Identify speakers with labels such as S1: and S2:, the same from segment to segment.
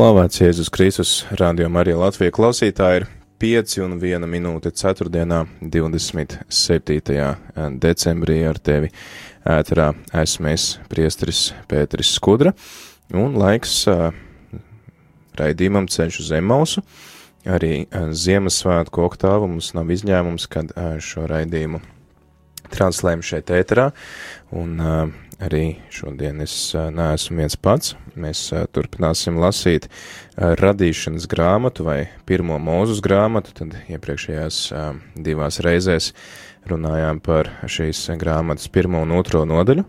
S1: Slavēts Jēzus Kristus, Radio Marija Latvija klausītāji ir 5 un 1 minūte 4. 27. decembrī ar tevi ēterā esmu es, priestris Pēteris Skudra, un laiks raidījumam ceļš uz Emausu. Arī Ziemassvētku oktāvu mums nav izņēmums, kad šo raidījumu translējam šeit ēterā, un uh, arī šodien es neesmu viens pats. Mēs turpināsim lasīt radīšanas grāmatu vai pirmo mūzus grāmatu, tad iepriekšējās divās reizēs runājām par šīs grāmatas pirmo un otro nodaļu.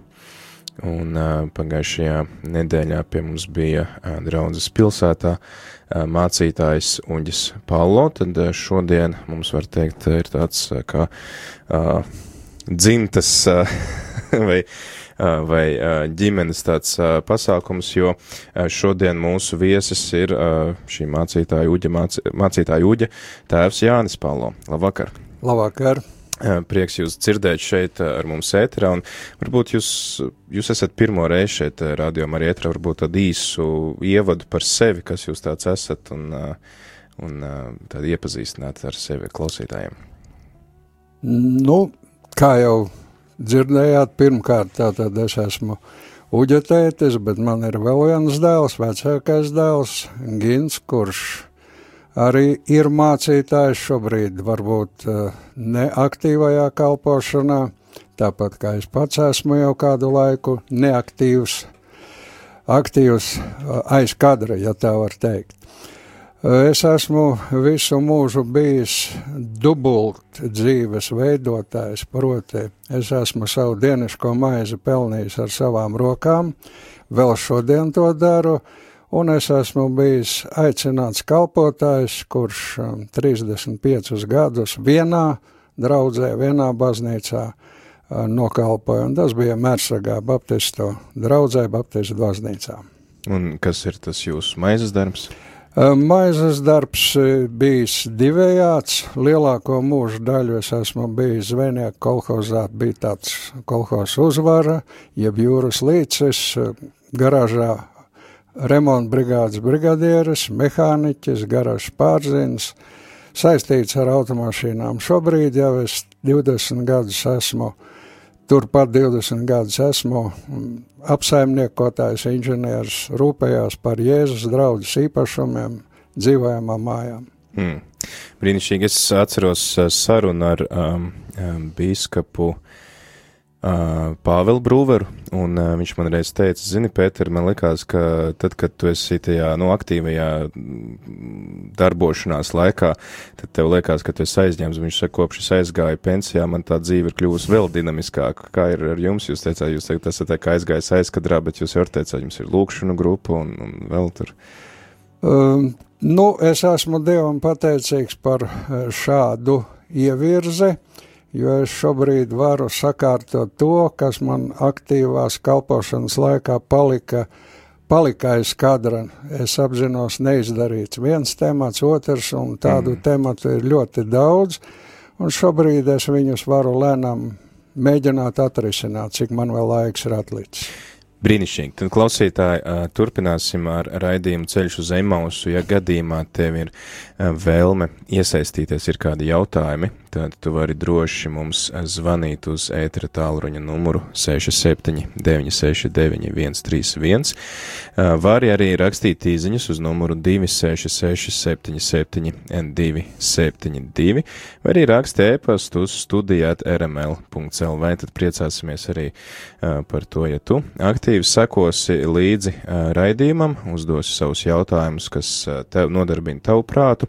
S1: Un pagājušajā nedēļā pie mums bija draudzes pilsētā mācītājs Uģis Paulo, tad šodien mums var teikt ir tāds kā dzimtas vai vai ģimenes tāds pasākums, jo šodien mūsu viesis ir šī mācītāja Uģa, māc, mācītāja Uģa tēvs Jānis Palo. Labvakar!
S2: Labvakar!
S1: Prieks jūs dzirdēt šeit ar mums ēterā, un varbūt jūs, jūs esat pirmo reizi šeit rādījumā arī ēterā, varbūt tādu īsu ievadu par sevi, kas jūs tāds esat, un, un tādu iepazīstināt ar sevi klausītājiem.
S2: Nu, kā jau dzirdējāt, pirmkārt, tātad es esmu Uģa tētis, bet man ir vēl viens dēls, vecākais dēls, Gins, kurš arī ir mācītājs šobrīd, varbūt eh, neaktīvajā kalpošanā, tāpat kā es pats esmu jau kādu laiku neaktīvs, aktīvs eh, aiz kadra, ja tā var teikt. Es esmu visu mūžu bijis dubult dzīves veidotājs, proti, es esmu savu dieniško maizi pelnījis ar savām rokām, vēl šodien to daru, un es esmu bijis aicināts kalpotājs, kurš 35 um, gadus vienā draudzē, vienā baznīcā uh, nokalpoja, un tas bija Mērsagā Baptistu draudzē, Baptistu baznīcā.
S1: Un kas ir tas jūsu maizes darbs?
S2: Maizes darbs bijis divējāds. Lielāko mūžu daļu es esmu bijis zvejnieku kolhozā, bija tāds kolhoz uzvara, jeb jūras līcis, garāžā remonta brigādes brigadieris, mehāniķis, garāžas pārzins, saistīts ar automašīnām. Šobrīd jau es 20 gadus esmu uh, Turpat 20 gadus esmu apsaimniekotājs, inženieris, rūpējās par Jēzus draudzes īpašumiem, dzīvojamām mājām.
S1: Mm. Brīnišķīgi, es atceros uh, sarunu ar um, um, bīskapu uh, Pāvelu Brūveru, un uh, viņš man reiz teica, zini, Pēter, man likās, ka tad, kad tu esi tajā, nu, aktīvajā darbošanās laikā, tad tev liekas, ka tu esi aizņemts, viņš saka, kopš es aizgāju pensijā, man tā dzīve ir kļuvusi vēl dinamiskāka. Kā ir ar jums? Jūs teicāt, jūs teicat, esat tā kā aizgājis aizkadrā, bet jūs jau teicāt, jums ir lūkšanu grupa un, un vēl tur.
S2: Um, nu, es esmu Dievam pateicīgs par šādu ievirzi. Uh, jo es šobrīd varu sakārtot to, kas man aktīvās kalpošanas laikā palika, palika aiz kadra. Es apzinos neizdarīts viens temats, otrs, un tādu mm. tematu ir ļoti daudz, un šobrīd es viņus varu lēnām mēģināt atrisināt, cik man vēl laiks ir atlicis.
S1: Brīnišķīgi. Tad, klausītāji, turpināsim ar raidījumu ceļš uz Emausu. Ja gadījumā tev ir vēlme iesaistīties, ir kādi jautājumi, tad tu vari droši mums zvanīt uz ētera tālruņa numuru 67969131. Vari arī rakstīt īziņas uz numuru 266-77-272, vai arī raksti ēpastu uz studijāt rml.lv, tad priecāsimies arī par to, ja tu aktīvi sekosi līdzi raidījumam, uzdosi savus jautājumus, kas tev nodarbina tavu prātu.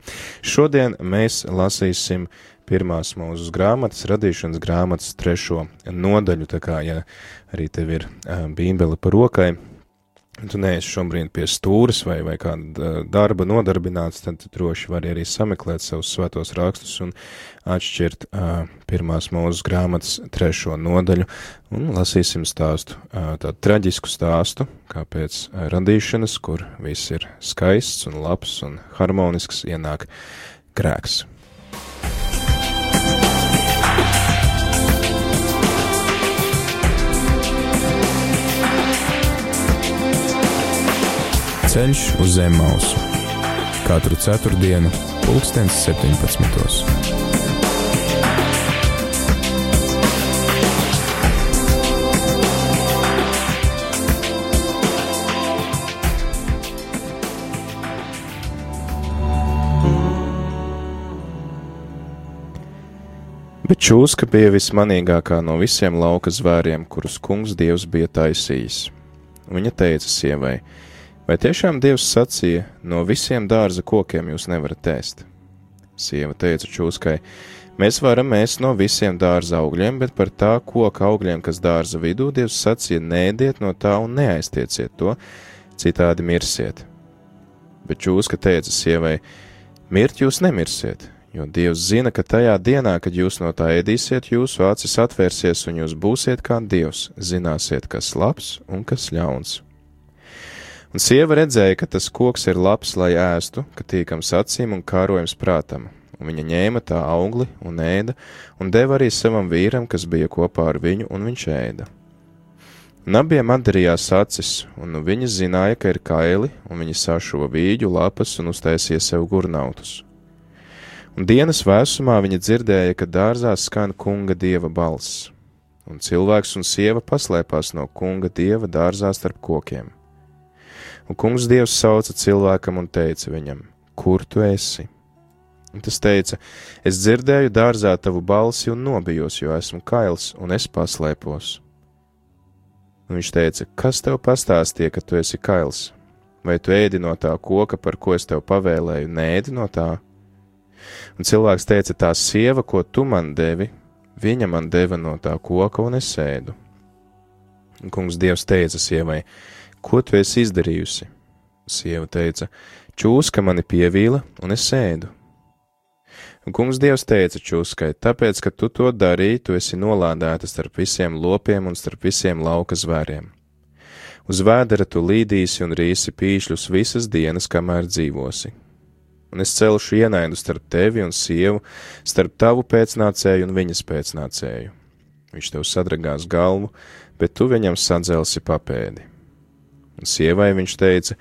S1: Šodien mēs lasīsim pirmās mūzes grāmatas, radīšanas grāmatas trešo nodaļu, tā kā, ja arī tev ir bībele par rokai, tu neesi šobrīd pie stūres vai, vai kāda darba nodarbināts, tad tu droši vari arī sameklēt savus svētos rakstus un atšķirt uh, pirmās mūzes grāmatas trešo nodaļu un lasīsim stāstu, uh, tādu traģisku stāstu, kā pēc radīšanas, kur viss ir skaists un labs un harmonisks, ienāk grēks.
S3: Ceļš uz zem mausu katru ceturtdienu, pulkstens 17.
S1: Bet čūska bija vismanīgākā no visiem lauka zvēriem, kurus kungs dievs bija taisījis. Viņa teica sievai: Vai tiešām Dievs sacīja, no visiem dārza kokiem jūs nevarat ēst? Sieva teica čūskai, mēs varam ēst no visiem dārza augļiem, bet par tā koka augļiem, kas dārza vidū, Dievs sacīja, nēdiet no tā un neaiztieciet to, citādi mirsiet. Bet čūska teica sievai, mirt jūs nemirsiet, jo Dievs zina, ka tajā dienā, kad jūs no tā ēdīsiet, jūsu acis atvērsies un jūs būsiet kā Dievs, zināsiet, kas labs un kas ļauns. Un sieva redzēja, ka tas koks ir labs, lai ēstu, ka tīkams acīm un kārojams prātam, un viņa ņēma tā augli un ēda, un deva arī savam vīram, kas bija kopā ar viņu, un viņš ēda. Un abiem atdarījās acis, un nu viņa zināja, ka ir kaili, un viņi sašuva vīģu lapas un uztaisīja sev gurnautus. Un dienas vēsumā viņa dzirdēja, ka dārzā skan kunga dieva balss, un cilvēks un sieva paslēpās no kunga dieva dārzā starp kokiem un kungs Dievs sauca cilvēkam un teica viņam: Kur tu esi? Un tas teica: Es dzirdēju dārzā tavu balsi un nobijos, jo esmu kails un es paslēpos. Un viņš teica: Kas tev pastāstīja, ka tu esi kails? Vai tu ēdi no tā koka, par ko es tev pavēlēju, nēdi no tā? Un cilvēks teica: Tā sieva, ko tu man devi, viņa man deva no tā koka, un es ēdu. Un kungs Dievs teica sievai: Ko tu esi izdarījusi? Sieva teica: Čūska mani pievīla, un es ēdu. Un kungs Dievs teica čūskai: Tāpēc, ka tu to darīji, tu esi nolādēta starp visiem lopiem un starp visiem lauka zvēriem. Uz vēdera tu līdīsi un rīsi pīšļus visas dienas, kamēr dzīvosi. Un es celšu ienaidu starp tevi un sievu, starp tavu pēcnācēju un viņas pēcnācēju. Viņš tev sadragās galvu, bet tu viņam sadzelsi papēdi. Un sievai viņš teica: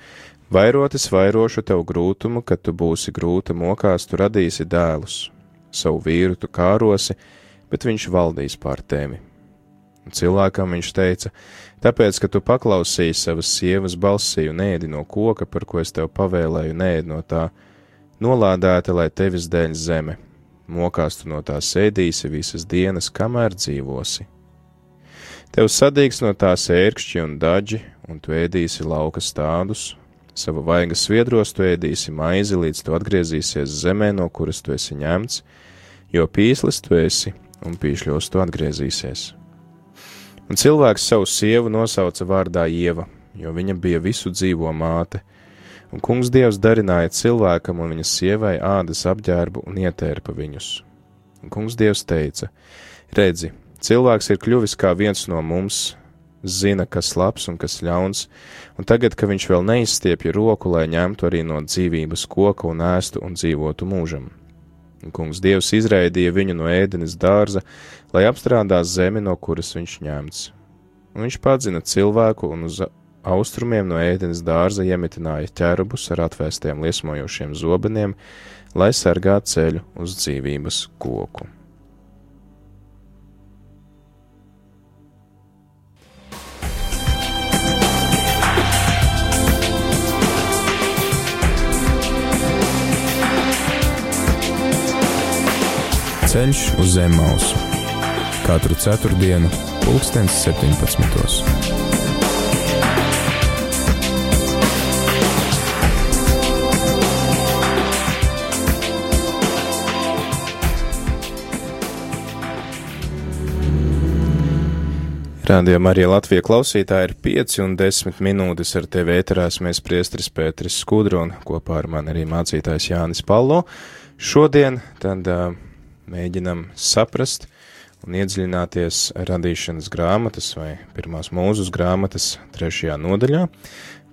S1: Vairotis vairošu tev grūtumu, kad tu būsi grūta mokās, tu radīsi dēlus. Savu vīru tu kārosi, bet viņš valdīs pār tevi. Un cilvēkam viņš teica: Tāpēc, ka tu paklausīji savas sievas balsī un ēdi no koka, par ko es tev pavēlēju, nēd no tā, nolādēta, lai tevis dēļ zeme, mokās tu no tā sēdīsi visas dienas, kamēr dzīvosi. Tev sadīgs no tās ērkšķi un daži, un tu ēdīsi lauka stādus, savu vaiga sviedros tu ēdīsi maizi, līdz tu atgriezīsies zemē, no kuras tu esi ņemts, jo pīslis tu esi, un pīšļos tu atgriezīsies. Un cilvēks savu sievu nosauca vārdā Ieva, jo viņa bija visu dzīvo māte, un kungs dievs darināja cilvēkam un viņa sievai ādas apģērbu un ietērpa viņus. Un kungs dievs teica: Redzi, cilvēks ir kļuvis kā viens no mums, zina, kas labs un kas ļauns, un tagad, ka viņš vēl neizstiepja roku, lai ņemtu arī no dzīvības koka un ēstu un dzīvotu mūžam. Un kungs Dievs izraidīja viņu no ēdenes dārza, lai apstrādās zemi, no kuras viņš ņemts. Un viņš padzina cilvēku un uz austrumiem no ēdenes dārza iemetināja ķērubus ar atvēstiem liesmojošiem zobeniem, lai sargātu ceļu uz dzīvības koku.
S3: Ceļš uz zem mausu katru ceturtdienu, pulkstens 17.
S1: Rādījumā arī Latvija klausītāji ir 5 un 10 minūtes ar tevi ēterās. Mēs priestris Pēteris Skudru un kopā ar mani arī mācītājs Jānis Pallo. Šodien tad uh, mēģinam saprast un iedziļināties radīšanas grāmatas vai pirmās mūzus grāmatas trešajā nodaļā,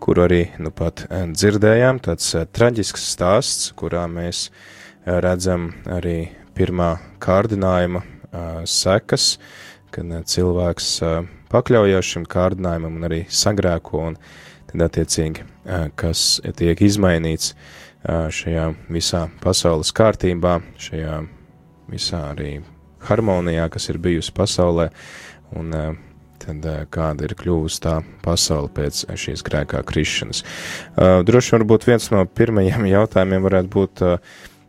S1: kuru arī nu pat dzirdējām. Tāds uh, traģisks stāsts, kurā mēs uh, redzam arī pirmā kārdinājuma sekas, kad eh, cilvēks eh, pakļaujas šim kārdinājumam un arī sagrēko, un tad attiecīgi, eh, kas tiek izmainīts šajā visā pasaules kārtībā, šajā visā arī harmonijā, kas ir bijusi pasaulē, un tad kāda ir kļuvusi tā pasaule pēc šīs grēkā krišanas. Droši varbūt viens no pirmajiem jautājumiem varētu būt,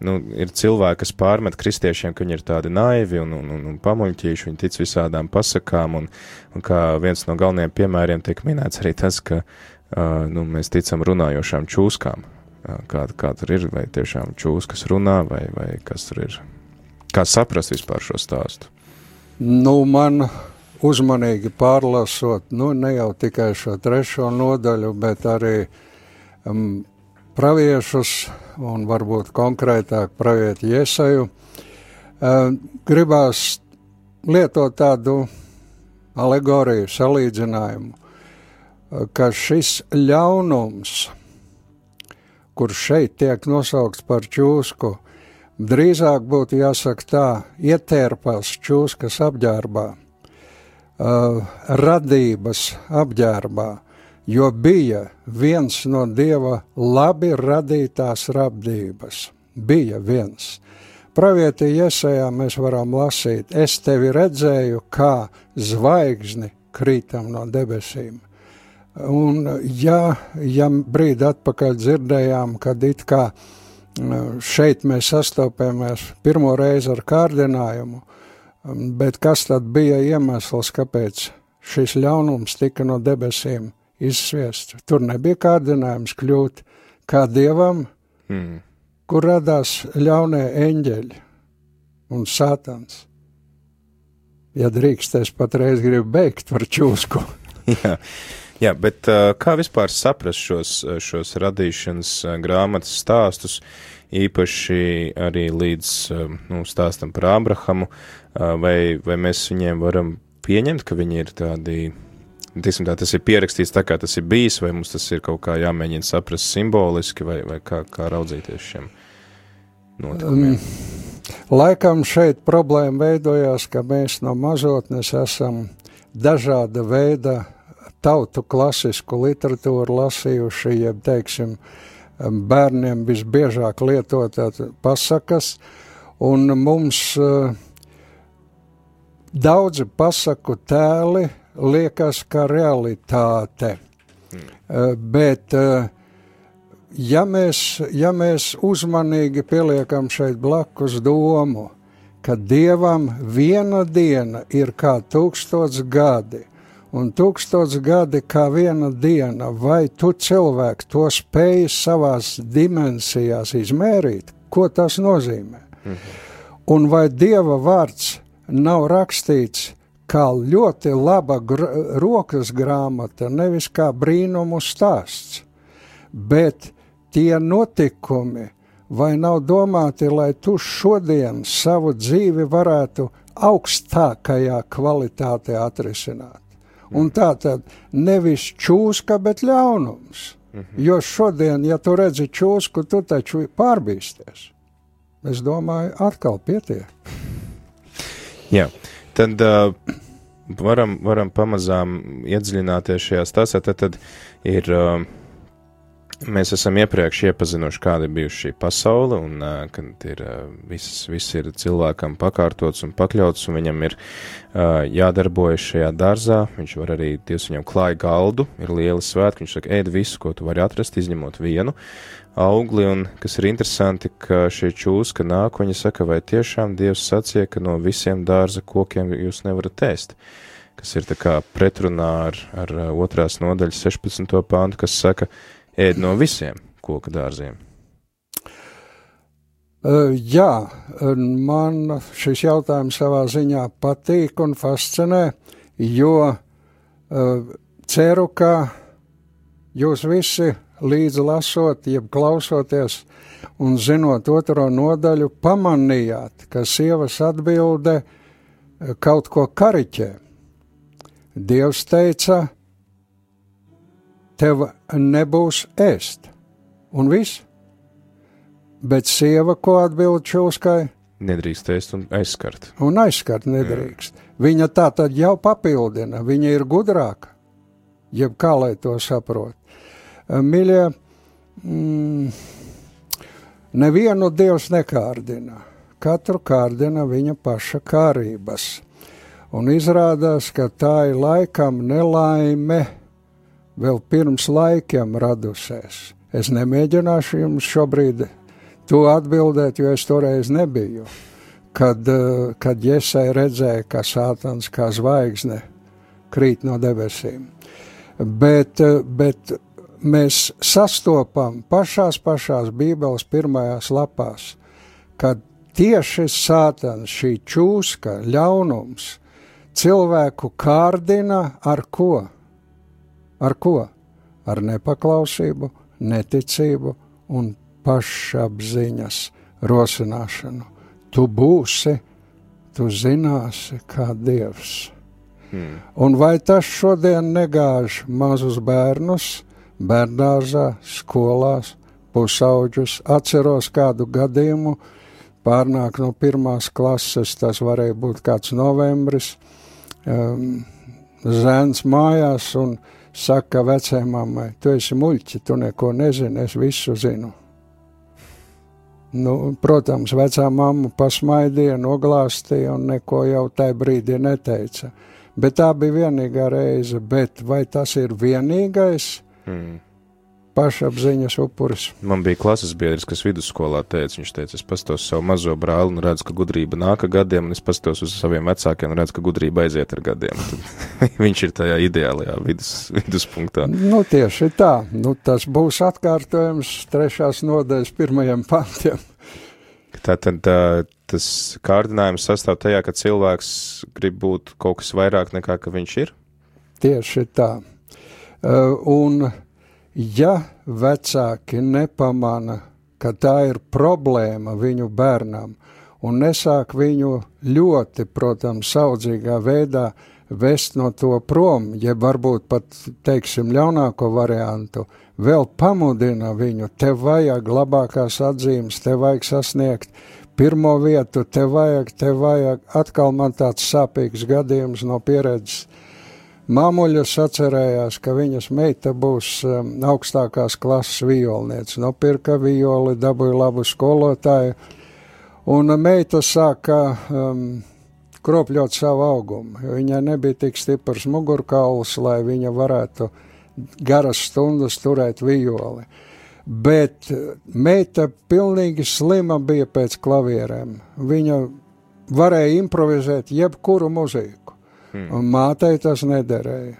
S1: nu, ir cilvēki, kas pārmet kristiešiem, ka viņi ir tādi naivi un, un, un, un pamuļķīši, viņi tic visādām pasakām, un, un kā viens no galvenajiem piemēriem tiek minēts arī tas, ka uh, nu, mēs ticam runājošām čūskām. Uh, kā, kā tur ir, vai tiešām čūskas runā, vai, vai kas tur ir? Kā saprast vispār šo stāstu?
S2: Nu, man uzmanīgi pārlasot, nu, ne jau tikai šo trešo nodaļu, bet arī um, praviešus un varbūt konkrētāk pravieti Iesaju, eh, gribās lietot tādu alegoriju, salīdzinājumu, ka šis ļaunums, kurš šeit tiek nosaukts par čūsku, drīzāk būtu jāsaka tā, ietērpās čūskas apģērbā, uh, radības apģērbā, jo bija viens no dieva labi radītās rabdības. Bija viens. Pravietī iesējā mēs varam lasīt, es tevi redzēju kā zvaigzni krītam no debesīm. Un ja, ja brīdi atpakaļ dzirdējām, kad it kā šeit mēs sastopamies pirmo reizi ar kārdinājumu, bet kas tad bija iemesls, kāpēc šis ļaunums tika no debesīm izsviest. Tur nebija kārdinājums kļūt kā dievam, mm. kur radās ļaunie eņģeļi un sātans. Ja drīkst, es patreiz gribu beigt par čūsku.
S1: jā, bet uh, kā vispār saprast šos, šos radīšanas uh, grāmatas stāstus, īpaši arī līdz uh, nu, stāstam par Abrahamu, uh, vai, vai mēs viņiem varam pieņemt, ka viņi ir tādi Tiksim, tā, tas ir pierakstīts tā, kā tas ir bijis, vai mums tas ir kaut kā jāmēģina saprast simboliski, vai, vai kā, kā raudzīties šiem notikumiem? Um,
S2: laikam šeit problēma veidojās, ka mēs no mazotnes esam dažāda veida tautu klasisku literatūru lasījuši, jeb, teiksim, bērniem visbiežāk lietotāt pasakas, un mums uh, daudzi pasaku tēli liekas kā realitāte. Mm. Bet, eh, ja mēs, ja mēs uzmanīgi pieliekam šeit blakus domu, ka Dievam viena diena ir kā tūkstots gadi, un tūkstots gadi kā viena diena, vai tu cilvēks to spēj savās dimensijās izmērīt, ko tas nozīmē? -hmm. Un vai Dieva vārds nav rakstīts kā ļoti laba gr rokas grāmata, nevis kā brīnumu stāsts, bet tie notikumi, vai nav domāti, lai tu šodien savu dzīvi varētu augstākajā kvalitātē atrisināt. Un tā tad nevis čūska, bet ļaunums. Mm -hmm. Jo šodien, ja tu redzi čūsku, tu taču pārbīsties. Es domāju, atkal pietiek.
S1: Jā. Tad uh, varam, varam pamazām iedziļināties šajā stāstā. Tad, tad ir, uh, mēs esam iepriekš iepazinuši, kāda ir bijusi šī pasaule, un uh, kad ir uh, viss, viss ir cilvēkam pakārtots un pakļauts, un viņam ir uh, jādarbojas šajā dārzā. Viņš var arī, Dievs viņam klāja galdu, ir liela svētki, viņš saka, ēd visu, ko tu vari atrast, izņemot vienu augli, un kas ir interesanti, ka šie čūska nāk, viņi saka, vai tiešām Dievs sacīja, ka no visiem dārza kokiem jūs nevarat ēst, kas ir pretrunā ar, ar otrās nodaļas 16. pāntu, kas saka, ēd no visiem koka dārziem.
S2: Uh, jā, man šis jautājums savā ziņā patīk un fascinē, jo ceru, ka jūs visi līdzi lasot, jeb klausoties un zinot otro nodaļu, pamanījāt, ka sievas atbilde kaut ko kariķē. Dievs teica, tev nebūs ēst, un viss. Bet sieva, ko atbild čūskai?
S1: Nedrīkst ēst un aizskart.
S2: Un aizskart nedrīkst. Jā. Viņa tā tad jau papildina, viņa ir gudrāka. Jeb kā lai to saprot. Mīļie, mm, nevienu dievs nekārdina. Katru kārdina viņa paša kārības. Un izrādās, ka tā ir laikam nelaime vēl pirms laikiem radusies. Es nemēģināšu jums šobrīd to atbildēt, jo es toreiz nebiju. Kad, eh, kad Jēzai redzēja, ka sātans kā zvaigzne krīt no debesīm. Bet, eh, bet mēs sastopam pašās pašās Bībeles pirmajās lapās, kad tieši sātans, šī čūska, ļaunums, cilvēku kārdina ar ko? Ar ko? Ar nepaklausību, neticību un pašapziņas rosināšanu. Tu būsi, tu zināsi, kā Dievs. Hmm. Un vai tas šodien negāž mazus bērnus, bērnārzā, skolās, pusauģus? Atceros kādu gadījumu, pārnāk no pirmās klases, tas varēja būt kāds novembris, um, zēns mājās un saka vecajai mammai, tu esi muļķi, tu neko nezini, es visu zinu. Nu, protams, vecā mamma pasmaidīja, noglāstīja un neko jau tajā brīdī neteica. Bet tā bija vienīgā reize, bet vai tas ir vienīgais? Mm pašapziņas upuris.
S1: Man bija klases biedrs, kas vidusskolā teica, viņš teica, es pastos savu mazo brāli un redzu, ka gudrība nāk ar gadiem, un es pastos uz saviem vecākiem un redzu, ka gudrība aiziet ar gadiem. viņš ir tajā ideālajā vidus, viduspunktā.
S2: Nu, tieši tā. Nu, tas būs atkārtojums trešās nodaļas pirmajiem pantiem.
S1: Tātad tā, tas kārdinājums sastāv tajā, ka cilvēks grib būt kaut kas vairāk nekā ka viņš ir?
S2: Tieši tā. Uh, un ja vecāki nepamana, ka tā ir problēma viņu bērnam, un nesāk viņu ļoti, protams, saudzīgā veidā vest no to prom, jeb varbūt pat, teiksim, ļaunāko variantu, vēl pamudina viņu, tev vajag labākās atzīmes, tev vajag sasniegt pirmo vietu, tev vajag, tev vajag, atkal man tāds sāpīgs gadījums no pieredzes, Māmuļas atcerējās, ka viņas meita būs um, augstākās klases violniece. Nopirka violi, dabūja labu skolotāju, un meita sāka um, kropļot savu augumu, jo viņai nebija tik stiprs mugurkauls, lai viņa varētu garas stundas turēt violi. Bet meita pilnīgi slima bija pēc klavierēm. Viņa varēja improvizēt jebkuru muziku. Hmm. Un mātei tas nederēja.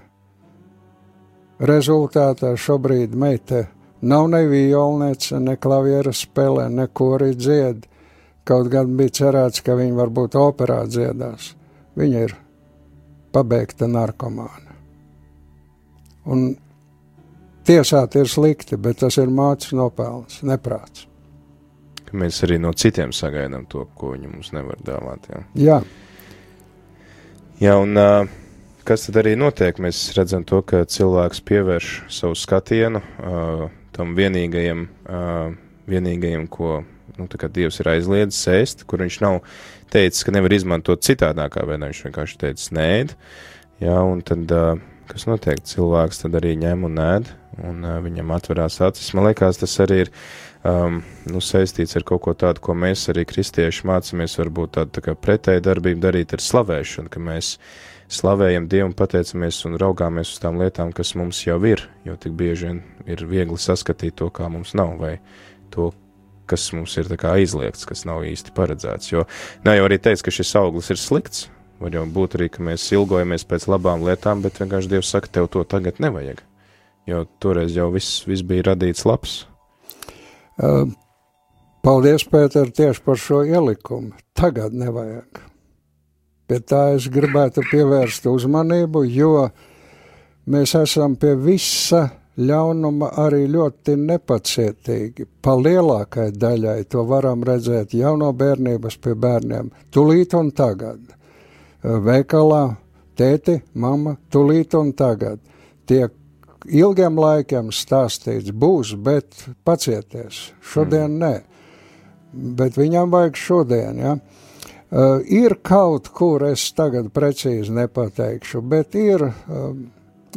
S2: Rezultātā šobrīd meita nav ne violnēca, ne klaviera spēlē, neko arī dzied. Kaut gan bija cerēts, ka viņa varbūt operā dziedās. Viņa ir pabeigta narkomāna. Un tiesāt ir slikti, bet tas ir mācības nopelns, neprāts.
S1: Mēs arī no citiem sagaidām to, ko viņi mums nevar dāvāt. Jā.
S2: jā.
S1: Jā, un uh, kas tad arī notiek? Mēs redzam to, ka cilvēks pievērš savu skatienu uh, tam vienīgajam, uh, vienīgajam, ko nu, Dievs ir aizliedzis ēst, kur viņš nav teicis, ka nevar izmantot citādākā veidā. Viņš vienkārši teica, nē, jā, un tad, kas notiek, cilvēks tad arī ņem un ēd, un viņam atverās acis. Man liekas, tas arī ir um, nu, saistīts ar kaut ko tādu, ko mēs arī kristieši mācāmies, varbūt tādu tā kā pretēju darbību darīt ar slavēšanu, ka mēs slavējam Dievu un pateicamies un raugāmies uz tām lietām, kas mums jau ir, jo tik bieži vien ir viegli saskatīt to, kā mums nav, vai to, kas mums ir aizliegts, kas nav īsti paredzēts. Jo nav jau arī teiks, ka šis auglis ir slikts. Var jau būt arī, ka mēs ilgojamies pēc labām lietām, bet vienkārši Dievs saka, tev to tagad nevajag. Jo toreiz jau viss, viss bija radīts labs.
S2: Paldies, Pēter, tieši par šo ielikumu. Tagad nevajag. Pie tā es gribētu pievērst uzmanību, jo mēs esam pie visa ļaunuma arī ļoti nepacietīgi. Pa lielākai daļai to varam redzēt jau no bērnības pie bērniem, tulīt un tagad. Veikalā tēti, mama, tulīt un tagad. Tiek ilgiem laikiem stāstīts, būs, bet pacieties. Šodien mm. nē, bet viņam vajag šodien. Ja? Uh, ir kaut kur, es tagad precīzi nepateikšu, bet ir uh,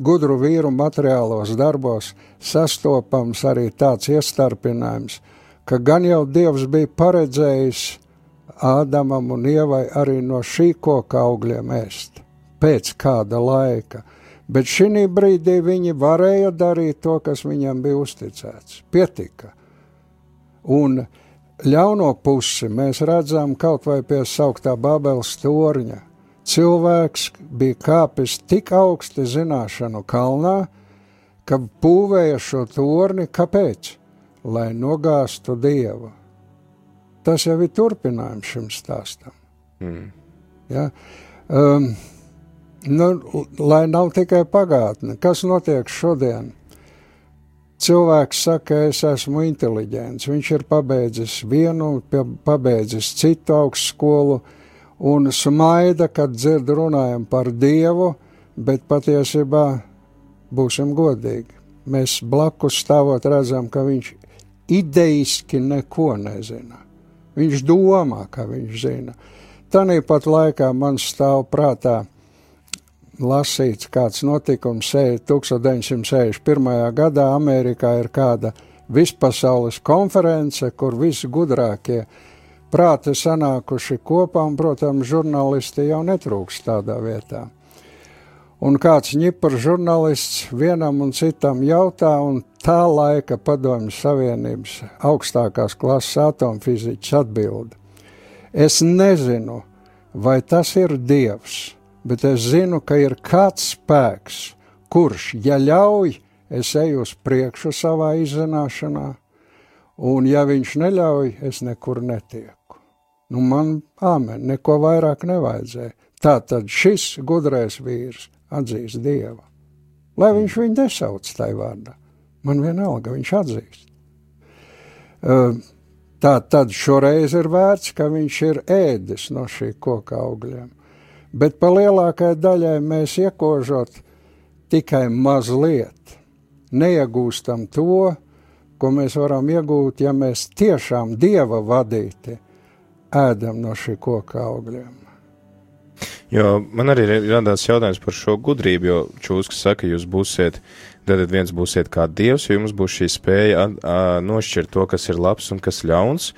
S2: gudru vīru materiālos darbos sastopams arī tāds iestarpinājums, ka gan jau Dievs bija paredzējis Ādamam un Ievai arī no šī koka augļiem ēst pēc kāda laika, bet šī brīdī viņi varēja darīt to, kas viņam bija uzticēts. Pietika. Un ļauno pusi mēs redzam kaut vai pie sauktā Bābeles torņa cilvēks bija kāpis tik augsti zināšanu kalnā, ka būvēja šo torni, kāpēc? Lai nogāstu dievu. Tas jau ir turpinājums šim stāstam. Mm. Ja? Um, nu, lai nav tikai pagātne, kas notiek šodien? Cilvēks saka, es esmu inteliģents, viņš ir pabeidzis vienu, pabeidzis citu augstskolu, skolu, un smaida, kad dzird runājam par Dievu, bet patiesībā būsim godīgi. Mēs blakus stāvot redzam, ka viņš ideiski neko nezina. Viņš domā, ka viņš zina. Tanīpat laikā man stāv prātā lasīts kāds notikums 1961. gadā Amerikā ir kāda vispasaules konference, kur visi gudrākie prāti sanākuši kopā, un, protams, žurnālisti jau netrūks tādā vietā. Un kāds ņipars žurnālists vienam un citam jautā, un tā laika padomju Savienības augstākās klases atomfiziķis atbild. Es nezinu, vai tas ir Dievs, bet es zinu, ka ir kāds spēks, kurš, ja ļauj, es eju uz priekšu savā izzināšanā, un ja viņš neļauj, es nekur netieku. Nu, man āmen, neko vairāk nevajadzēja. Tā tad šis gudrais vīrs atzīst Dievu. Lai viņš viņu nesauc tai vārdā, man vienalga viņš atzīst. Tā tad šoreiz ir vērts, ka viņš ir ēdis no šī koka augļiem, bet pa lielākai daļai mēs iekožot tikai mazliet, neiegūstam to, ko mēs varam iegūt, ja mēs tiešām Dieva vadīti ēdam no šī koka augļiem.
S1: Jo man arī radās jautājums par šo gudrību, jo Čūskas saka, jūs būsiet, tad viens būsiet kā dievs, jo jums būs šī spēja nošķirt to, kas ir labs un kas ļauns,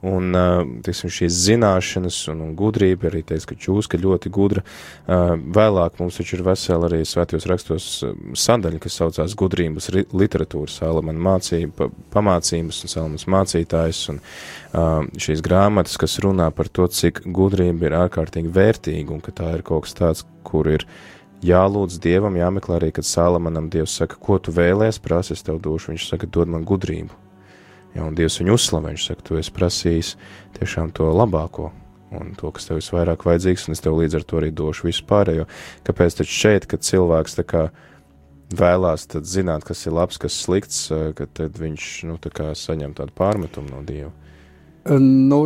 S1: Un, teiksim, šīs zināšanas un, un gudrība, arī teiks, ka čūska ļoti gudra. Vēlāk mums taču ir vesela arī svētajos rakstos sadaļa, kas saucās gudrības literatūra, Salamana mācība, pamācības un Salamans mācītājs, un šīs grāmatas, kas runā par to, cik gudrība ir ārkārtīgi vērtīga un ka tā ir kaut kas tāds, kur ir jālūdz Dievam, jāmeklē arī, kad Salamanam Dievs saka, ko tu vēlēs, prasa, es tev došu, viņš saka, dod man gudrību Ja, un Dievs viņu uzslavē, viņš saka, tu esi prasījis tiešām to labāko, un to, kas tev visvairāk vajadzīgs, un es tev līdz ar to arī došu visu pārējo. Kāpēc taču šeit, kad cilvēks tā kā vēlās zināt, kas ir labs, kas slikts, ka tad viņš, nu, tā saņem tādu pārmetumu no Dieva?
S2: Nu,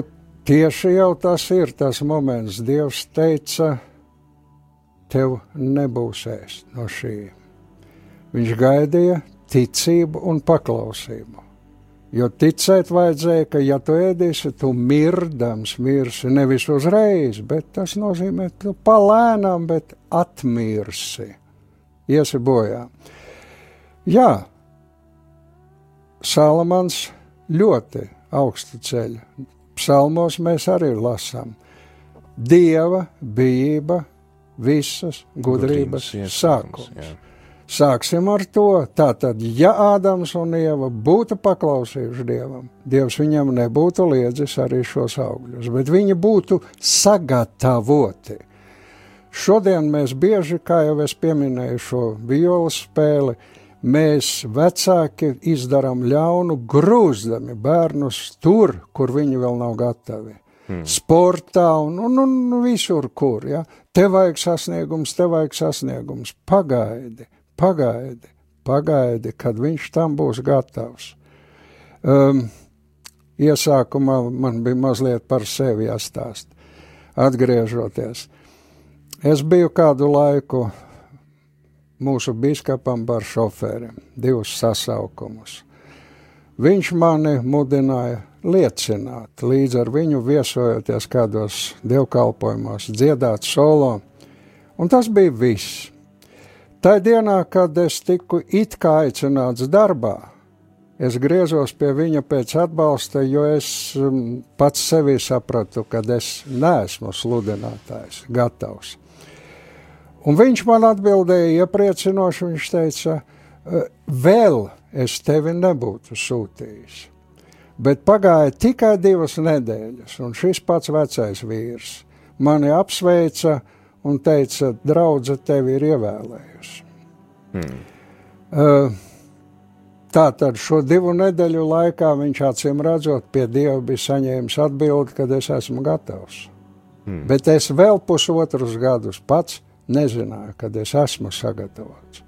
S2: tieši jau tas ir tas moments. Dievs teica, tev nebūs ēst no šī. Viņš gaidīja ticību un paklausību. Jo ticēt vajadzēja, ka, ja tu ēdīsi, tu mirdams mirsi nevis uzreiz, bet tas nozīmē, ka tu palēnām, bet atmirsi. Iesi bojā. Jā, Salamans ļoti augstu ceļu. Psalmos mēs arī lasām. Dieva bijība visas gudrības, gudrības sākums. Jā. Sāksim ar to. Tātad, ja Ādams un Ieva būtu paklausījuši Dievam, Dievs viņam nebūtu liedzis arī šos augļus, bet viņi būtu sagatavoti. Šodien mēs bieži, kā jau es pieminēju, šo violas spēli, mēs vecāki izdarām ļaunu, grūzdami bērnus tur, kur viņi vēl nav gatavi. Hmm. Sportā un, un, un visur, kur. Ja? Te vajag sasniegums, te vajag sasniegums. Pagaidi, pagaidi, pagaidi, kad viņš tam būs gatavs. Um, iesākumā man bija mazliet par sevi jāstāst. Atgriežoties, es biju kādu laiku mūsu biskupam par šoferiem, divus sasaukumus. Viņš mani mudināja liecināt, līdz ar viņu viesojoties kādos dievkalpojumos, dziedāt solo, un tas bija viss. Tā dienā, kad es tiku it kā aicināts darbā, es griezos pie viņa pēc atbalsta, jo es um, pats sevī sapratu, ka es neesmu sludinātājs, gatavs. Un viņš man atbildēja iepriecinoši, viņš teica, vēl es tevi nebūtu sūtījis. Bet pagāja tikai divas nedēļas, un šis pats vecais vīrs mani apsveica un teica, draudze tevi ir ievēlējusi. Hmm. Uh, Tā tad šo divu nedēļu laikā viņš acīm redzot, pie Dieva bija saņēmis atbildi, ka es esmu gatavs. Hmm. Bet es vēl pusotrus gadus pats nezināju, kad es esmu sagatavots.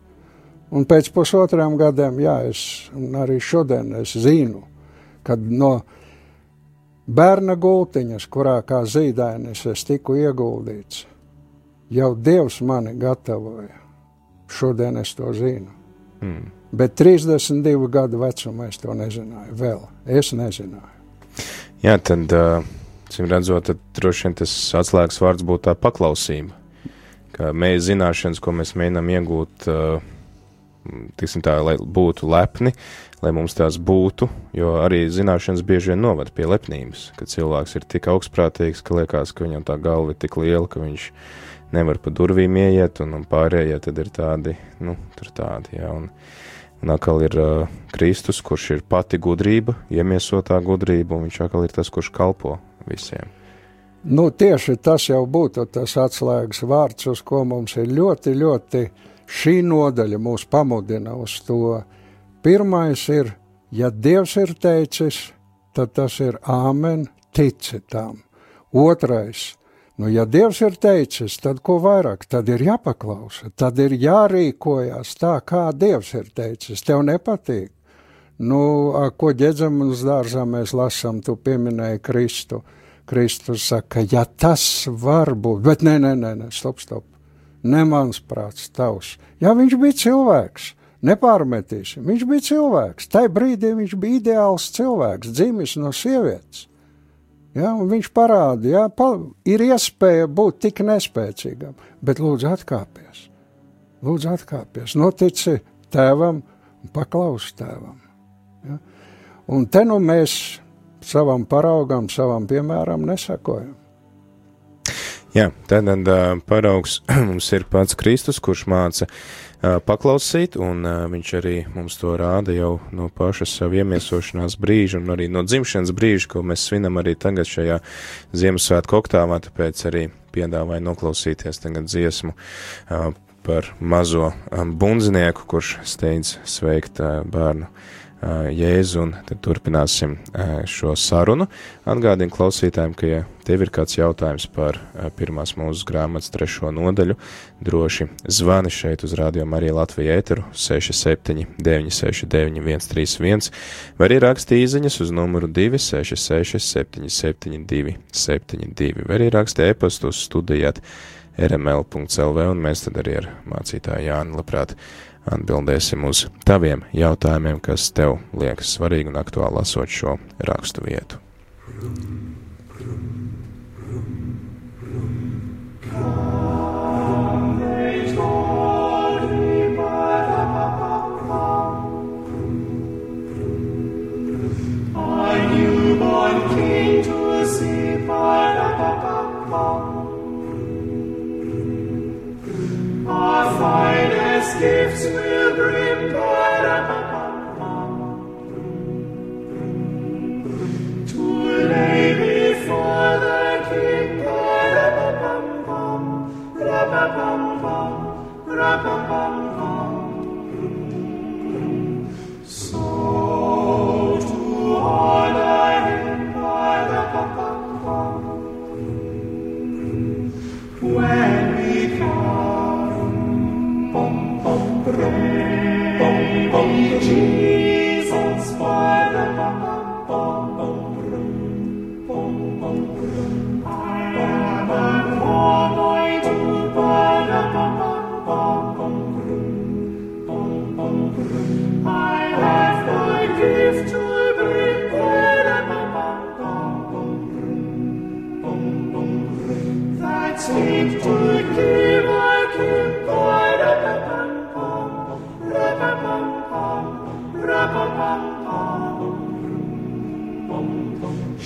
S2: Un pēc pusotrām gadiem, jā, es arī šodien es zinu, kad no bērna gultiņas, kurā kā zīdainis es tiku ieguldīts, jau Dievs mani gatavoja. Šodien es to zinu. Mm. Bet 32 gadu vecumā es to nezināju. Vēl es nezināju.
S1: Jā, tad, uh, redzot, tad droši vien tas atslēgas vārds būtu tā paklausība ka mēs zināšanas, ko mēs mēģinām iegūt, tiksim tā, lai būtu lepni, lai mums tās būtu, jo arī zināšanas bieži vien novada pie lepnības, ka cilvēks ir tik augstprātīgs, ka liekas, ka viņam tā galva ir tik liela, ka viņš nevar pa durvīm ieiet, un, un pārējie tad ir tādi, nu, tur tādi, jā, un, un atkal ir uh, Kristus, kurš ir pati gudrība, iemiesotā gudrība, un viņš atkal ir tas, kurš kalpo visiem.
S2: Nu, tieši tas jau būtu tas atslēgas vārds, uz ko mums ir ļoti, ļoti šī nodaļa mūs pamudina uz to. Pirmais ir, ja Dievs ir teicis, tad tas ir āmen, tici tam. Otrais, nu, ja Dievs ir teicis, tad ko vairāk, tad ir jāpaklausa, tad ir jārīkojas tā, kā Dievs ir teicis. Tev nepatīk. Nu, ko ģedzemes dārzā mēs lasām, tu pieminēji Kristu. Kristus saka, ja tas var būt, bet nē, nē, nē, nē stop, stop. Ne mans prāts, tavs. Jā, viņš bija cilvēks, nepārmetīsim. Viņš bija cilvēks. Tajā brīdī viņš bija ideāls cilvēks, dzimis no sievietes. Ja, viņš parāda, ja, pa, ir iespēja būt tik nespēcīgam, bet lūdzu atkāpies. Lūdzu atkāpies, notici tēvam paklaus tēvam. Ja. Un te nu mēs savam paraugam, savam piemēram nesakojam.
S1: Jā, tad uh, paraugs mums ir pats Kristus, kurš māca uh, paklausīt, un viņš arī mums to rāda jau no paša savu iemiesošanās brīža, un arī no dzimšanas brīža, ko mēs svinam arī tagad šajā Ziemassvētku oktāvā, tāpēc arī piedāvāju noklausīties tagad dziesmu par mazo bundzinieku, kurš steidz sveikt bērnu Jēzu, un tad turpināsim šo sarunu. Atgādinu klausītājiem, ka, ja tev ir kāds jautājums par pirmās mūsu grāmatas trešo nodaļu, droši zvani šeit uz Radio Mariju Latviju ēteru 67 969 131, vai arī raksti īziņas uz numuru 266 772 72, vai arī raksti e-pastu uz studijāt rml.lv, un mēs tad arī ar mācītāju Jānu labprāt atbildēsim uz taviem jautājumiem, kas tev liekas svarīgi un aktuāli lasot šo rakstu vietu. Our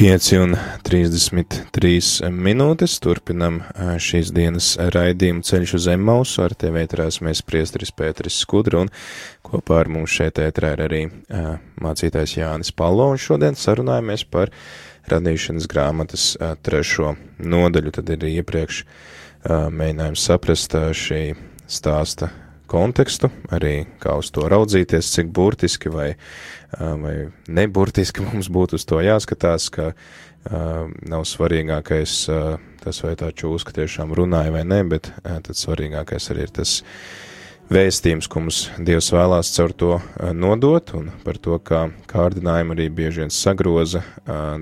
S1: 5 un 33 minūtes turpinam šīs dienas raidījumu ceļš uz Emmausu. Ar tevi ētrās mēs priestris Pēteris Skudru un kopā ar mums šeit ētrā ir arī mācītājs Jānis Palo un šodien sarunājamies par radīšanas grāmatas trešo nodaļu. Tad ir iepriekš mēģinājums saprast šī stāsta kontekstu, arī kā uz to raudzīties, cik burtiski vai, vai neburtiski mums būtu uz to jāskatās, ka nav svarīgākais tas, vai tā čūska tiešām runāja vai nē, bet tad svarīgākais arī ir tas vēstījums, ko mums Dievs vēlās caur to nodot, un par to, kā kārdinājumi arī bieži vien sagroza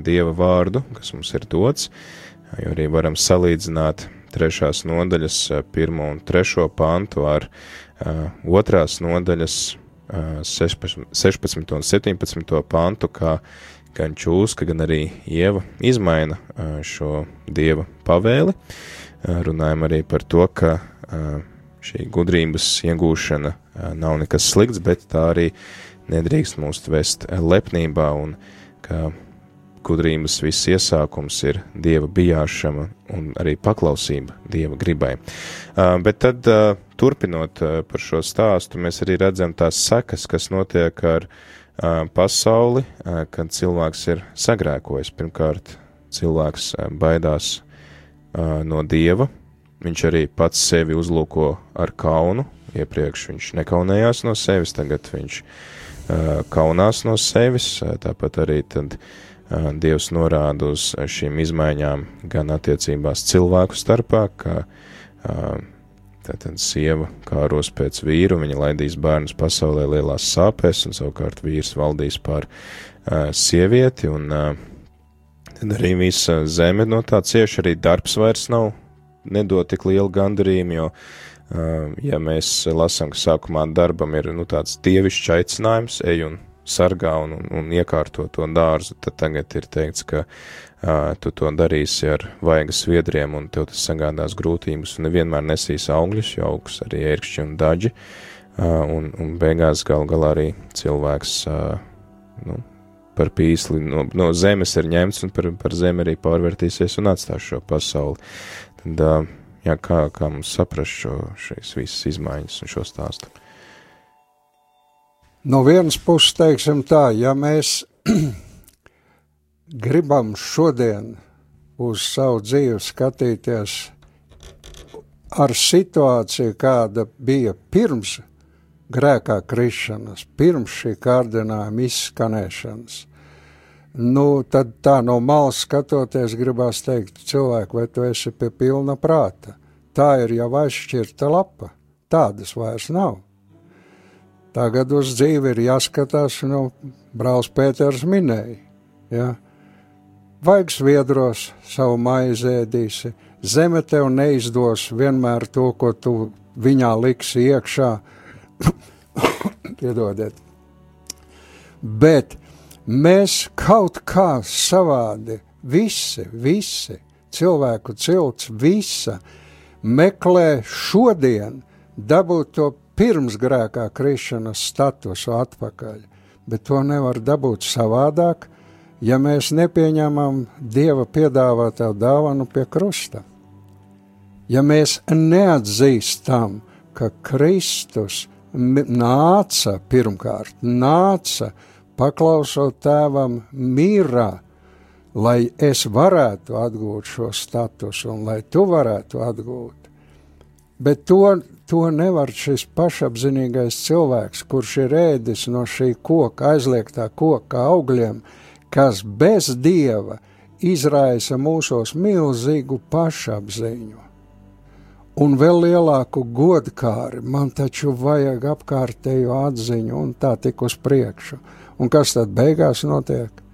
S1: Dieva vārdu, kas mums ir dots, jo arī varam salīdzināt trešās nodaļas pirmo un trešo pantu ar otrās nodaļas uh, 16, 16 un 17 pantu, kā gan čūska, gan arī ieva izmaina uh, šo dieva pavēli. Runājam arī par to, ka šī gudrības iegūšana nav nekas slikts, bet tā arī nedrīkst mūs vest lepnībā un ka gudrības viss iesākums ir dieva bijāšana un arī paklausība dieva gribai. Bet tad, turpinot par šo stāstu, mēs arī redzam tās sekas, kas notiek ar pasauli, kad cilvēks ir sagrēkojis. Pirmkārt, cilvēks baidās no dieva, viņš arī pats sevi uzlūko ar kaunu. Iepriekš viņš nekaunējās no sevis, tagad viņš kaunās no sevis, tāpat arī tad uh, Dievs norāda uz šīm izmaiņām gan attiecībās cilvēku starpā, ka tātad sieva kāros pēc vīru, viņa laidīs bērnus pasaulē lielās sāpēs, un savukārt vīrs valdīs pār sievieti, un tad arī visa zeme no tā cieši, arī darbs vairs nav, nedod tik lielu gandarījumu, jo, ja mēs lasām, ka sākumā darbam ir, nu, tāds dievišķs aicinājums, ej un sargā un, un, un iekārto to dārzu, tad tagad ir teikts, ka uh, tu to darīsi ar vaigas sviedriem un tev tas sagādās grūtības un nevienmēr nesīs augļus, jo augs arī ērkšķi un daži, uh, un, un beigās gal galā arī cilvēks, uh, nu, par pīsli no, no zemes ir ņemts un par, par zemi arī pārvērtīsies un atstās šo pasauli. Tad, uh, jā, kā, kā mums saprast šo, šīs visas izmaiņas un šo stāstu?
S2: No vienas puses, teiksim tā, ja mēs gribam šodien uz savu dzīvi skatīties ar situāciju, kāda bija pirms grēkā krišanas, pirms šī kārdinājuma izskanēšanas, nu, tad tā no malas skatoties, gribās teikt, cilvēku, vai tu esi pie pilna prāta. Tā ir jau aizšķirta lapa, tādas vairs nav. Tagad uz dzīvi ir jāskatās, nu, brālis Pēters minēja, ja? vajag sviedros savu maizi ēdīsi, zeme tev neizdos vienmēr to, ko tu viņā liksi iekšā, piedodiet. Bet mēs kaut kā savādi, visi, visi, cilvēku cilts, visa, meklē šodien dabūt to pirms grēkā krišanas statusu atpakaļ, bet to nevar dabūt savādāk, ja mēs nepieņemam Dieva piedāvātā dāvanu pie krusta. Ja mēs neatzīstam, ka Kristus nāca pirmkārt, nāca paklausot tēvam mīrā, lai es varētu atgūt šo statusu un lai tu varētu atgūt. Bet to To nevar šis pašapziņīgais cilvēks, kurš ir ēdis no šī koka, aizliegtā koka augļiem, kas bez dieva izraisa mūsos milzīgu pašapziņu. Un vēl lielāku godkāri, man taču vajag apkārtējo atziņu, un tā tik uz priekšu. Un kas tad beigās notiek?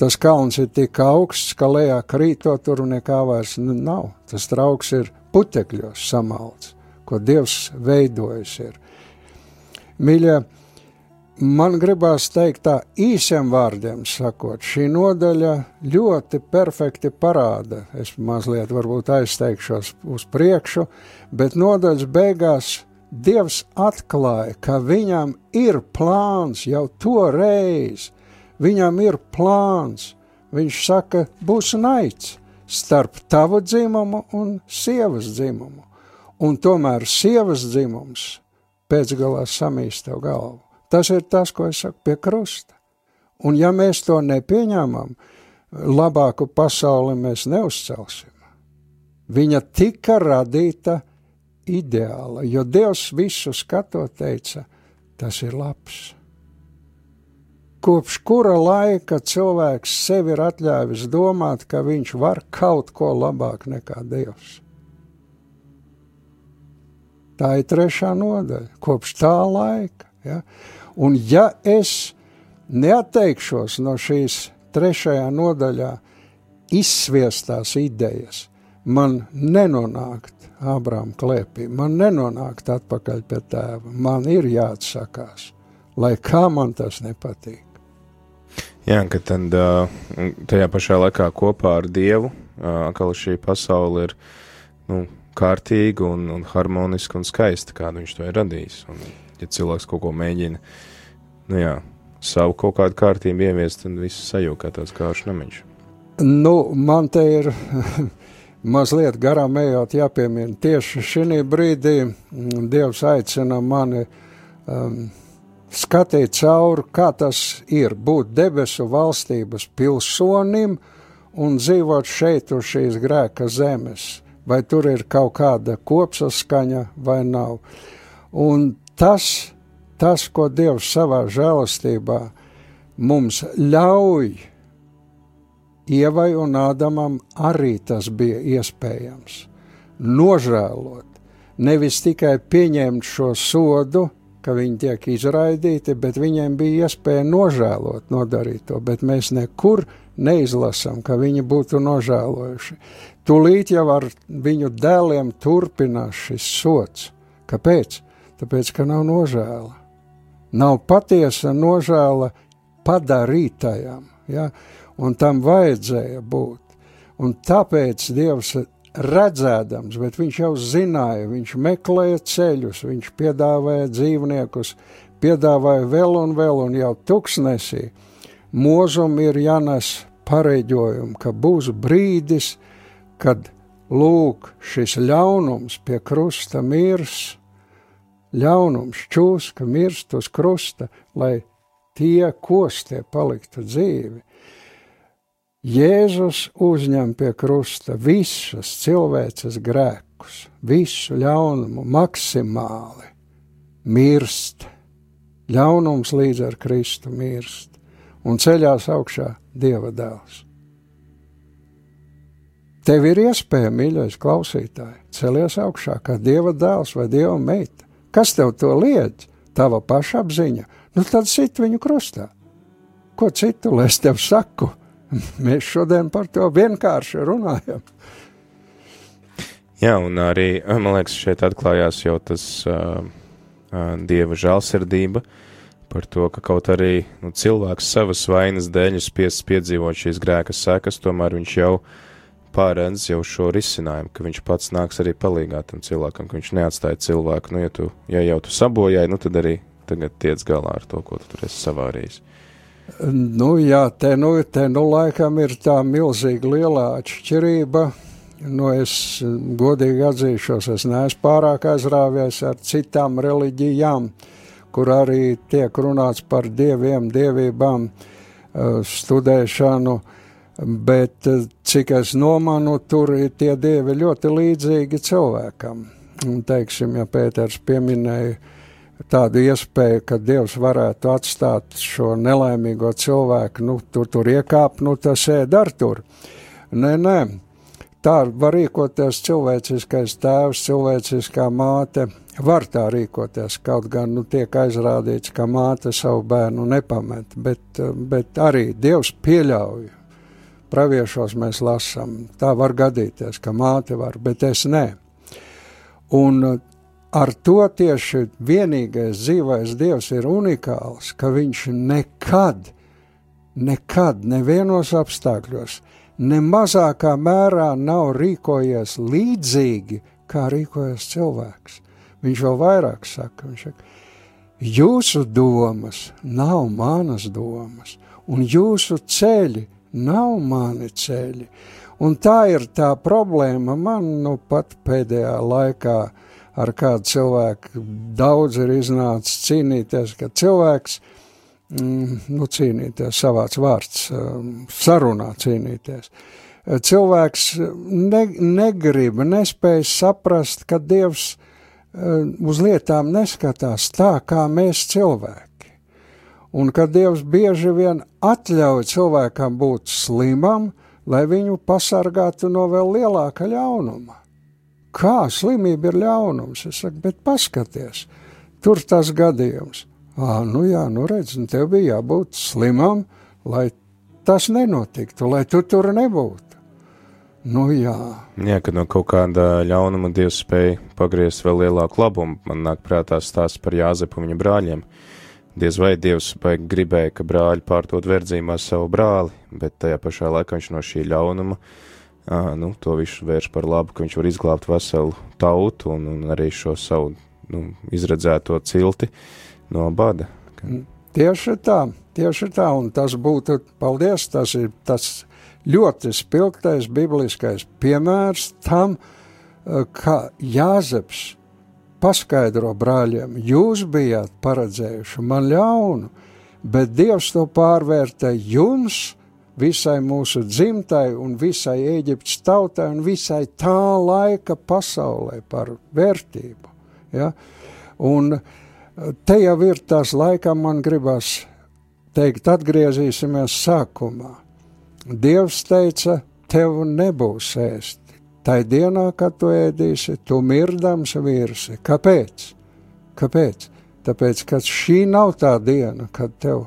S2: Tas kalns ir tik augsts, ka lejā krītot tur nekā vairs nav. Tas trauks ir putekļos samalts ko Dievs veidojis ir. Mīļie, man gribās teikt tā īsiem vārdiem sakot, šī nodaļa ļoti perfekti parāda, es mazliet varbūt aizteikšos uz priekšu, bet nodaļas beigās Dievs atklāja, ka viņam ir plāns jau toreiz, viņam ir plāns, viņš saka, būs naids starp tavu dzimumu un sievas dzimumu un tomēr sievas dzimums pēcgalā samīst tev galvu. Tas ir tas, ko es saku pie krusta. Un ja mēs to nepieņemam, labāku pasauli mēs neuzcelsim. Viņa tika radīta ideāla, jo Dievs visu skatot teica, tas ir labs. Kopš kura laika cilvēks sev ir atļāvis domāt, ka viņš var kaut ko labāk nekā Dievs? Tā ir trešā nodaļa, kopš tā laika. Ja? Un ja es neatteikšos no šīs trešajā nodaļā izsviestās idejas, man nenonākt Ābrām klēpī, man nenonākt atpakaļ pie tēva, man ir jāatsakās, lai kā man tas nepatīk.
S1: Jā, ka tad tajā pašā laikā kopā ar Dievu, atkal šī pasaule ir, nu, kārtīga un, un harmoniska un skaista, kādu viņš to ir radījis. Un, ja cilvēks kaut ko mēģina, nu jā, savu kaut kādu kārtību ieviest, tad viss sajūta kā tāds kārš namiņš.
S2: Nu, man te ir mazliet garām ejot jāpiemina. Tieši šī brīdī mm, Dievs aicina mani um, skatīt cauri, kā tas ir būt debesu valstības pilsonim un dzīvot šeit uz šīs grēka zemes vai tur ir kaut kāda kopsaskaņa vai nav. Un tas, tas ko Dievs savā žēlastībā mums ļauj, Ievai un Ādamam arī tas bija iespējams. Nožēlot, nevis tikai pieņemt šo sodu, ka viņi tiek izraidīti, bet viņiem bija iespēja nožēlot, nodarīt to, bet mēs nekur neizlasām, ka viņi būtu nožēlojuši. Tūlīt jau ar viņu dēliem turpinās šis sots. Kāpēc? Tāpēc, ka nav nožēla. Nav patiesa nožēla padarītajam, ja? un tam vajadzēja būt. Un tāpēc Dievs redzēdams, bet viņš jau zināja, viņš meklēja ceļus, viņš piedāvāja dzīvniekus, piedāvāja vēl un vēl, un jau tuksnesī mūzum ir jānes pareģojumu, ka būs brīdis, kad lūk šis ļaunums pie krusta mirs, ļaunums, čūska mirst uz krusta, lai tie kostie paliktu dzīvi. Jēzus uzņem pie krusta visas cilvēces grēkus, visu ļaunumu maksimāli mirst. Ļaunums līdz ar Kristu mirst un ceļās augšā Dieva dēls. Tev ir iespēja, mīļais klausītāj, celies augšā kā Dieva dēls vai Dieva meita. Kas tev to liedz? Tava pašapziņa, nu tad sit viņu krustā. Ko citu lai es tev saku? Mēs šodien par to vienkārši runājam.
S1: Jā, un arī, man liekas, šeit atklājās jau tas uh, uh, dieva žēlsirdība par to, ka kaut arī nu, cilvēks savas vainas dēļ spiests piedzīvot šīs grēka sekas, tomēr viņš jau pārēdz jau šo risinājumu, ka viņš pats nāks arī palīgāt tam cilvēkam, ka viņš neatstāja cilvēku, nu, ja, tu, ja jau tu sabojāji, nu, tad arī tagad tiec galā ar to, ko tu tur esi savārījis.
S2: Nu, jā, te nu, te nu laikam ir tā milzīga lielā atšķirība. Nu, es godīgi atzīšos, es neesmu pārāk aizrāvies ar citām reliģijām, kur arī tiek runāts par dieviem, dievībām, eh, studēšanu, bet eh, cik es nomanu, tur ir tie dievi ļoti līdzīgi cilvēkam. Un, teiksim, ja Pēters pieminēja tādu iespēju, ka Dievs varētu atstāt šo nelaimīgo cilvēku, nu, tur, tur iekāpt, nu, tas ēd ar tur. Nē, nē, tā var rīkoties cilvēciskais tēvs, cilvēciskā māte, var tā rīkoties, kaut gan, nu, tiek aizrādīts, ka māte savu bērnu nepamet, bet, bet arī Dievs pieļauj. Praviešos mēs lasām, tā var gadīties, ka māte var, bet es nē. Un ar to tieši vienīgais dzīvais Dievs ir unikāls, ka viņš nekad, nekad, nevienos apstākļos, ne mazākā mērā nav rīkojies līdzīgi, kā rīkojas cilvēks. Viņš vēl vairāk saka, viņš saka, jūsu domas nav manas domas, un jūsu ceļi nav mani ceļi. Un tā ir tā problēma man nu pat pēdējā laikā, uh, ar kādu cilvēku daudz ir iznācis cīnīties, ka cilvēks, mm, nu, cīnīties, savāds vārds, um, sarunā cīnīties. Cilvēks ne, negrib, nespēj saprast, ka Dievs um, uz lietām neskatās tā, kā mēs cilvēki. Un ka Dievs bieži vien atļauj cilvēkam būt slimam, lai viņu pasargātu no vēl lielāka ļaunuma kā slimība ir ļaunums. Es saku, bet paskaties, tur tas gadījums. Ā, nu jā, nu redz, un tev bija jābūt slimam, lai tas nenotiktu, lai tu tur nebūtu. Nu jā.
S1: Jā, kad no kaut kāda ļaunuma Dievs spēja pagriezt vēl lielāku labumu, man nāk prātā stāsts par Jāzepu un viņa brāļiem. Diez vai Dievs gribēja, ka brāļi pārdod verdzībā savu brāli, bet tajā pašā laikā viņš no šī ļaunuma à, nu, to visu vērš par labu, ka viņš var izglābt veselu tautu un, un arī šo savu nu, izredzēto cilti no bada.
S2: Mm, tieši tā, tieši tā, un tas būtu, paldies, tas ir tas ļoti spilgtais bibliskais piemērs tam, ka Jāzeps paskaidro brāļiem, jūs bijāt paredzējuši man ļaunu, bet Dievs to pārvērtē jums visai mūsu dzimtai un visai Eģiptes tautai un visai tā laika pasaulē par vērtību. Ja? Un eh, te jau ir tās laikam man gribas teikt, atgriezīsimies sākumā. Dievs teica, tev nebūs ēst. Tai dienā, kad tu ēdīsi, tu mirdams virsi. Kāpēc? Kāpēc? Tāpēc, ka šī nav tā diena, kad tev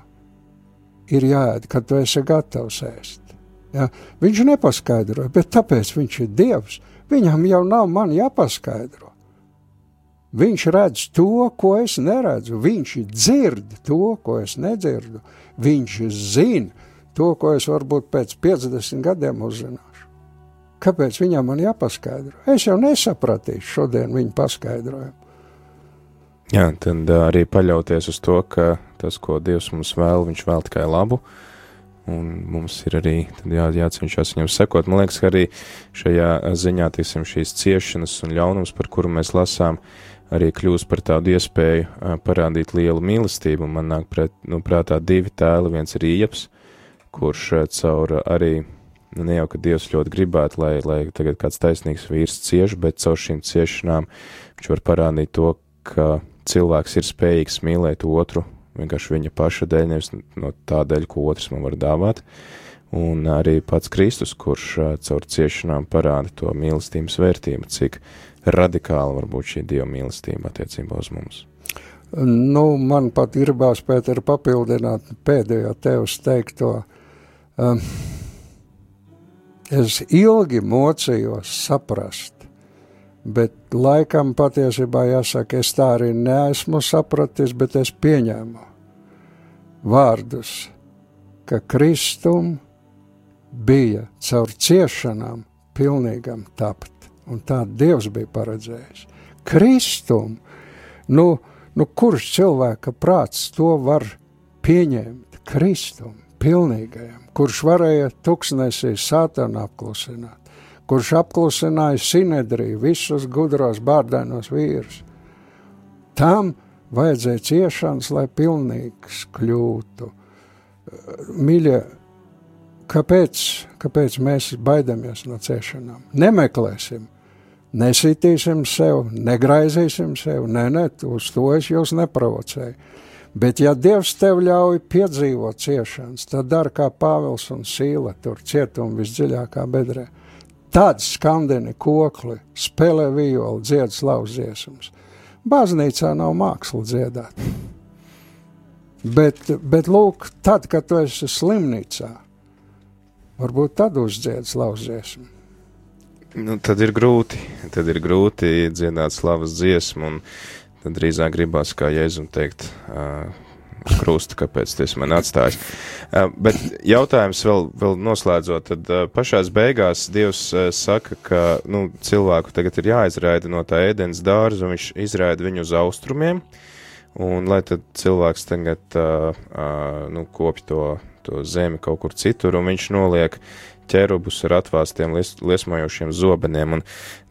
S2: ir jāēd, kad tu esi gatavs ēst. Ja? Viņš nepaskaidroja, bet tāpēc viņš ir Dievs. Viņam jau nav man jāpaskaidro. Viņš redz to, ko es neredzu. Viņš dzird to, ko es nedzirdu. Viņš zina to, ko es varbūt pēc 50 gadiem uzzināšu. Kāpēc viņam man jāpaskaidro? Es jau nesapratīšu šodien viņa paskaidrojumu.
S1: Jā, tad arī paļauties uz to, ka tas, ko Dievs mums vēl, viņš vēl tikai labu. Un mums ir arī jā, jācenšas viņam sekot. Man liekas, ka arī šajā ziņā tiksim, šīs ciešanas un ļaunums, par kuru mēs lasām, arī kļūst par tādu iespēju parādīt lielu mīlestību. Man nāk pret, nu, prātā divi tēli, viens ir Ieps, kurš caur arī, nu, ne jau, ka Dievs ļoti gribētu, lai, lai tagad kāds taisnīgs vīrs cieš, bet caur šīm ciešanām viņš var parādīt to, ka cilvēks ir spējīgs mīlēt otru vienkārši viņa paša dēļ, nevis no tā dēļ, ko otrs man var dāvāt. Un arī pats Kristus, kurš caur ciešanām parāda to mīlestības vērtību, cik radikāli var būt šī dieva mīlestība attiecībā uz mums.
S2: Nu, man pat gribās, Pēter, papildināt pēdējo tevis teikto. Um, es ilgi mocījos saprast, bet laikam patiesībā jāsaka, es tā arī neesmu sapratis, bet es pieņēmu vārdus, ka Kristum bija caur ciešanām pilnīgam tapt, un tā Dievs bija paredzējis. Kristum, nu, nu kurš cilvēka prāts to var pieņemt? Kristum, pilnīgajam, kurš varēja tuksnesī sātanu apklusināt kurš apklusināja Sinedriju, visus gudros bārdainos vīrus. Tam vajadzēja ciešanas, lai pilnīgs kļūtu. Mīļie, kāpēc, kāpēc mēs baidamies no ciešanām? Nemeklēsim, nesītīsim sev, negraizīsim sev, nē, ne, uz to es jūs neprovocēju. Bet, ja Dievs tev ļauj piedzīvot ciešanas, tad dara kā Pāvils un Sīla tur cietuma visdziļākā bedrē Tad skandini kokli, spēlē violi, dzied slavas dziesmas. Baznīcā nav māksla dziedāt. Bet, bet lūk, tad, kad tu esi slimnīcā, varbūt tad uzdzied slavas dziesmu.
S1: Nu, tad ir grūti, tad ir grūti dziedāt slavas dziesmu, un tad drīzāk gribās, kā Jēzum teikt, uh, krustu, kāpēc tas man atstājis. Uh, bet jautājums vēl, vēl noslēdzot, tad uh, pašās beigās Dievs uh, saka, ka nu, cilvēku tagad ir jāizraida no tā ēdienas dārza, un viņš izraida viņu uz austrumiem, un lai tad cilvēks tagad nu, kopj to, to zemi kaut kur citur, un viņš noliek ķērubus ar atvāstiem lies, liesmojošiem zobeniem. Un,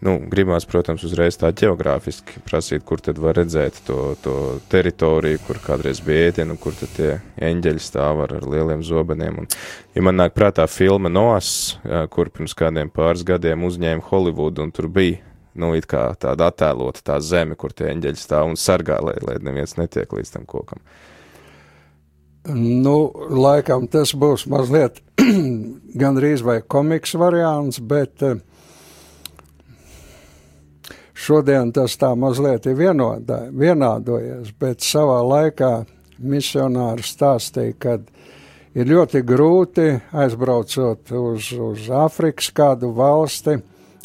S1: nu, gribās, protams, uzreiz tā geogrāfiski prasīt, kur tad var redzēt to, to teritoriju, kur kādreiz bija ēdienu, kur tad tie eņģeļi stāv ar, ar lieliem zobeniem. Un, ja man nāk prātā filma Noas, kur pirms kādiem pāris gadiem uzņēma Holivudu un tur bija nu, kā tāda attēlota tā zeme, kur tie eņģeļi stāv un sargā, lai, lai neviens netiek līdz tam kokam.
S2: Nu, laikam tas būs mazliet gandrīz vai komiks variants, bet eh, šodien tas tā mazliet ir vienodā, vienādojies, bet savā laikā misionāri stāstīja, ka ir ļoti grūti aizbraucot uz, uz Āfrikas kādu valsti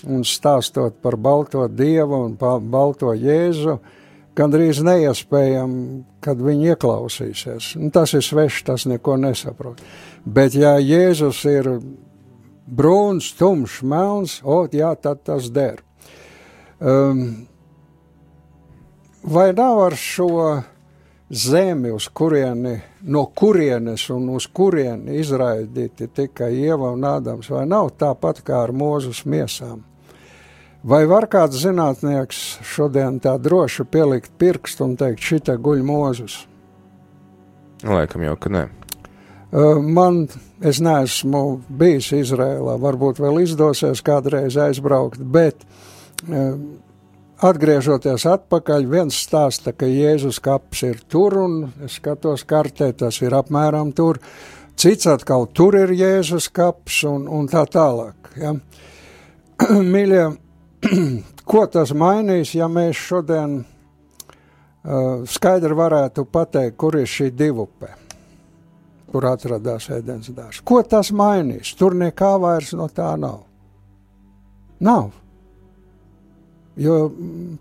S2: un stāstot par balto dievu un balto jēzu, uh, gandrīz neiespējami, kad viņi ieklausīsies. Un tas ir svešs, tas neko nesaprot. Bet, ja Jēzus ir brūns, tumšs, melns, o, jā, tad tas der. Um, vai nav ar šo zemi, uz kurieni, no kurienes un uz kurieni izraidīti tikai Ieva un Ādams, vai nav tāpat kā ar mūzus miesām? Vai var kāds zinātnieks šodien tā droši pielikt pirkstu un teikt, šita guļ mūzus?
S1: Laikam jau, ka nē.
S2: Man, es neesmu bijis Izrēlā, varbūt vēl izdosies kādreiz aizbraukt, bet atgriežoties atpakaļ, viens stāsta, ka Jēzus kaps ir tur, un es skatos kartē, tas ir apmēram tur. Cits atkal tur ir Jēzus kaps, un, un tā tālāk. Ja? Mīļie, ko tas mainīs, ja mēs šodien uh, skaidri varētu pateikt, kur ir šī divupe, kur atradās ēdienas dārzs? Ko tas mainīs? Tur nekā vairs no tā nav. Nav. Jo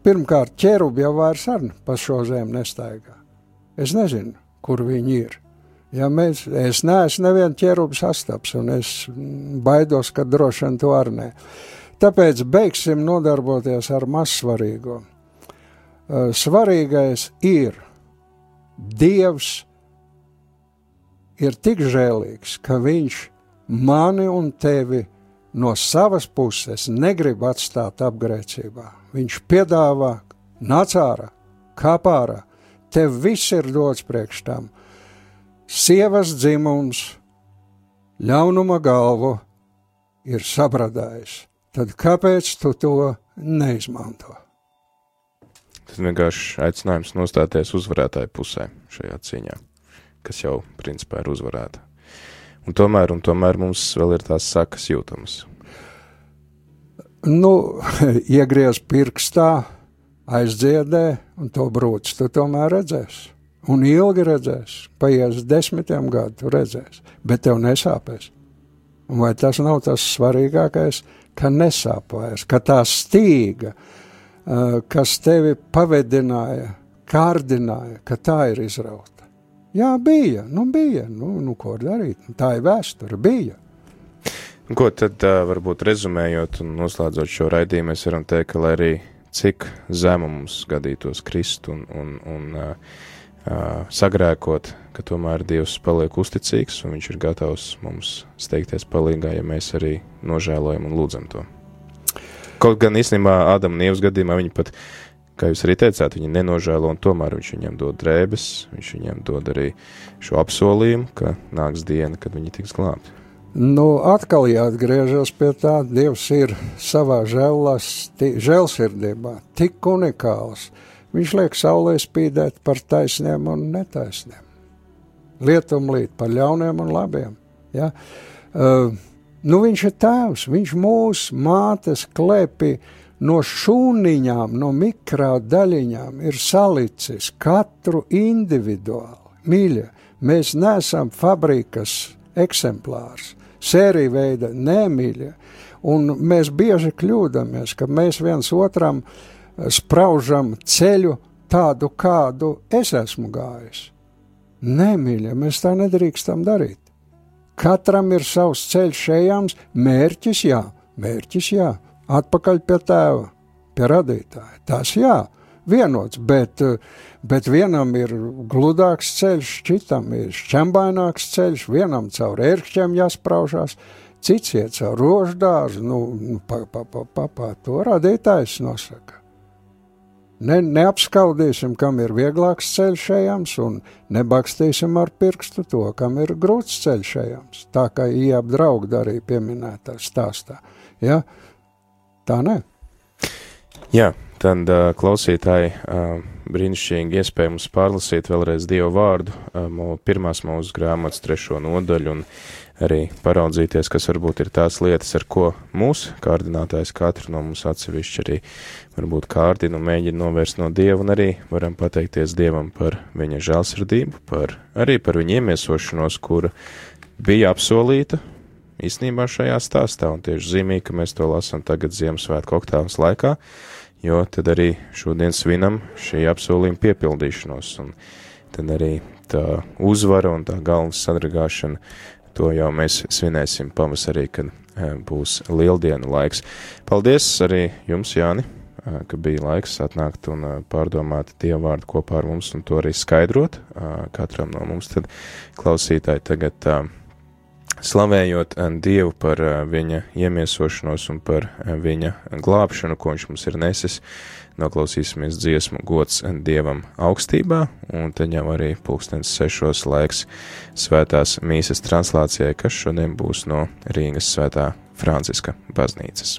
S2: pirmkārt, ķērubi jau vairs ar pa šo zemi nestaigā. Es nezinu, kur viņi ir. Ja mēs, es neesmu nevienu ķērubu sastaps, un es baidos, ka droši vien to ar ne. Tāpēc beigsim nodarboties ar mazsvarīgo. Eh, svarīgais ir Dievs ir tik žēlīgs, ka Viņš mani un tevi no savas puses negrib atstāt apgrēcībā. Viņš piedāvā nāc ārā, kāp ārā, tev viss ir dots priekš tam. Sievas dzimums, ļaunuma galvu ir sabradājis, tad kāpēc tu to neizmanto?
S1: Tas vienkārši aicinājums nostāties uzvarētāju pusē šajā cīņā, kas jau principā ir uzvarēta. Un tomēr, un tomēr mums vēl ir tās sakas jūtamas.
S2: Nu, iegriez pirkstā, aizdziedē, un to brūci tu tomēr redzēsi. Un ilgi redzēsi, paies desmitiem gadu, redzēsi, bet tev nesāpēs. Un vai tas nav tas svarīgākais, ka nesāpēs, ka tā stīga, kas tevi pavedināja, kārdināja, ka tā ir izrauta. Jā, bija, nu bija, nu, nu ko darīt, tā ir vēsture, bija.
S1: Ko tad varbūt rezumējot un noslēdzot šo raidījumu, mēs varam teikt, ka lai arī cik zemu mums gadītos krist un, un, un uh, sagrēkot, ka tomēr Dievs paliek uzticīgs un viņš ir gatavs mums steigties palīgā, ja mēs arī nožēlojam un lūdzam to. Kaut gan īstenībā Ādama un Ievas gadījumā viņi pat, kā jūs arī teicāt, viņi nenožēlo un tomēr viņš viņiem dod drēbes, viņš viņiem dod arī šo apsolījumu, ka nāks diena, kad viņi tiks glābti.
S2: Nu, atkal jāatgriežas pie tā, Dievs ir savā žēlsirdībā tik unikāls. Viņš liek saulē spīdēt par taisniem un netaisniem. Lietum līt par ļauniem un labiem. Ja? Uh, nu, viņš ir tēvs, viņš mūs mātes klēpī no šūniņām, no mikrā daļiņām ir salicis katru individuāli. Mīļa, mēs neesam fabrikas eksemplārs sērija veida nemīļa. Un mēs bieži kļūdāmies, ka mēs viens otram eh, spraužam ceļu tādu, kādu es esmu gājis. Nemīļa, mēs tā nedrīkstam darīt. Katram ir savs ceļš ejams, mērķis jā, mērķis jā, atpakaļ pie tēva, pie radītāja. Tas jā, vienots, bet, bet vienam ir gludāks ceļš, citam ir šķembaināks ceļš, vienam caur ērkšķiem jāspraužās, cits iet caur roždārzu, nu, nu pa, pa, pa, pa, pa, to radītājs nosaka. Ne, neapskaudīsim, kam ir vieglāks ceļš ejams, un nebakstīsim ar pirkstu to, kam ir grūts ceļš ejams. Tā kā ieap draugi darīja pieminētā stāstā. Ja? Tā ne.
S1: Jā, tad uh, klausītāji uh, brīnišķīgi iespēja mums pārlasīt vēlreiz Dievu vārdu, uh, pirmās mūsu grāmatas trešo nodaļu un arī paraudzīties, kas varbūt ir tās lietas, ar ko mūsu kārdinātājs katru no mums atsevišķi arī varbūt kārdina un mēģina novērst no Dieva, un arī varam pateikties Dievam par viņa žēlsirdību, par, arī par viņa iemiesošanos, kura bija apsolīta īstenībā šajā stāstā, un tieši zīmīgi, ka mēs to lasām tagad Ziemassvētku oktāvas laikā, jo tad arī šodien svinam šī apsolījuma piepildīšanos, un tad arī tā uzvara un tā galvas sadragāšana, to jau mēs svinēsim pavasarī, kad eh, būs lieldienu laiks. Paldies arī jums, Jāni, eh, ka bija laiks atnākt un eh, pārdomāt Dievu vārdu kopā ar mums un to arī skaidrot katram no mums. Tad klausītāji tagad slavējot eh, Dievu par eh, viņa iemiesošanos un par eh, viņa glābšanu, ko viņš mums ir nesis. Noklausīsimies dziesmu gods Dievam augstībā, un tad jau arī pulkstens sešos laiks svētās mīsas translācijai, kas šodien būs no Rīgas svētā Franciska baznīcas.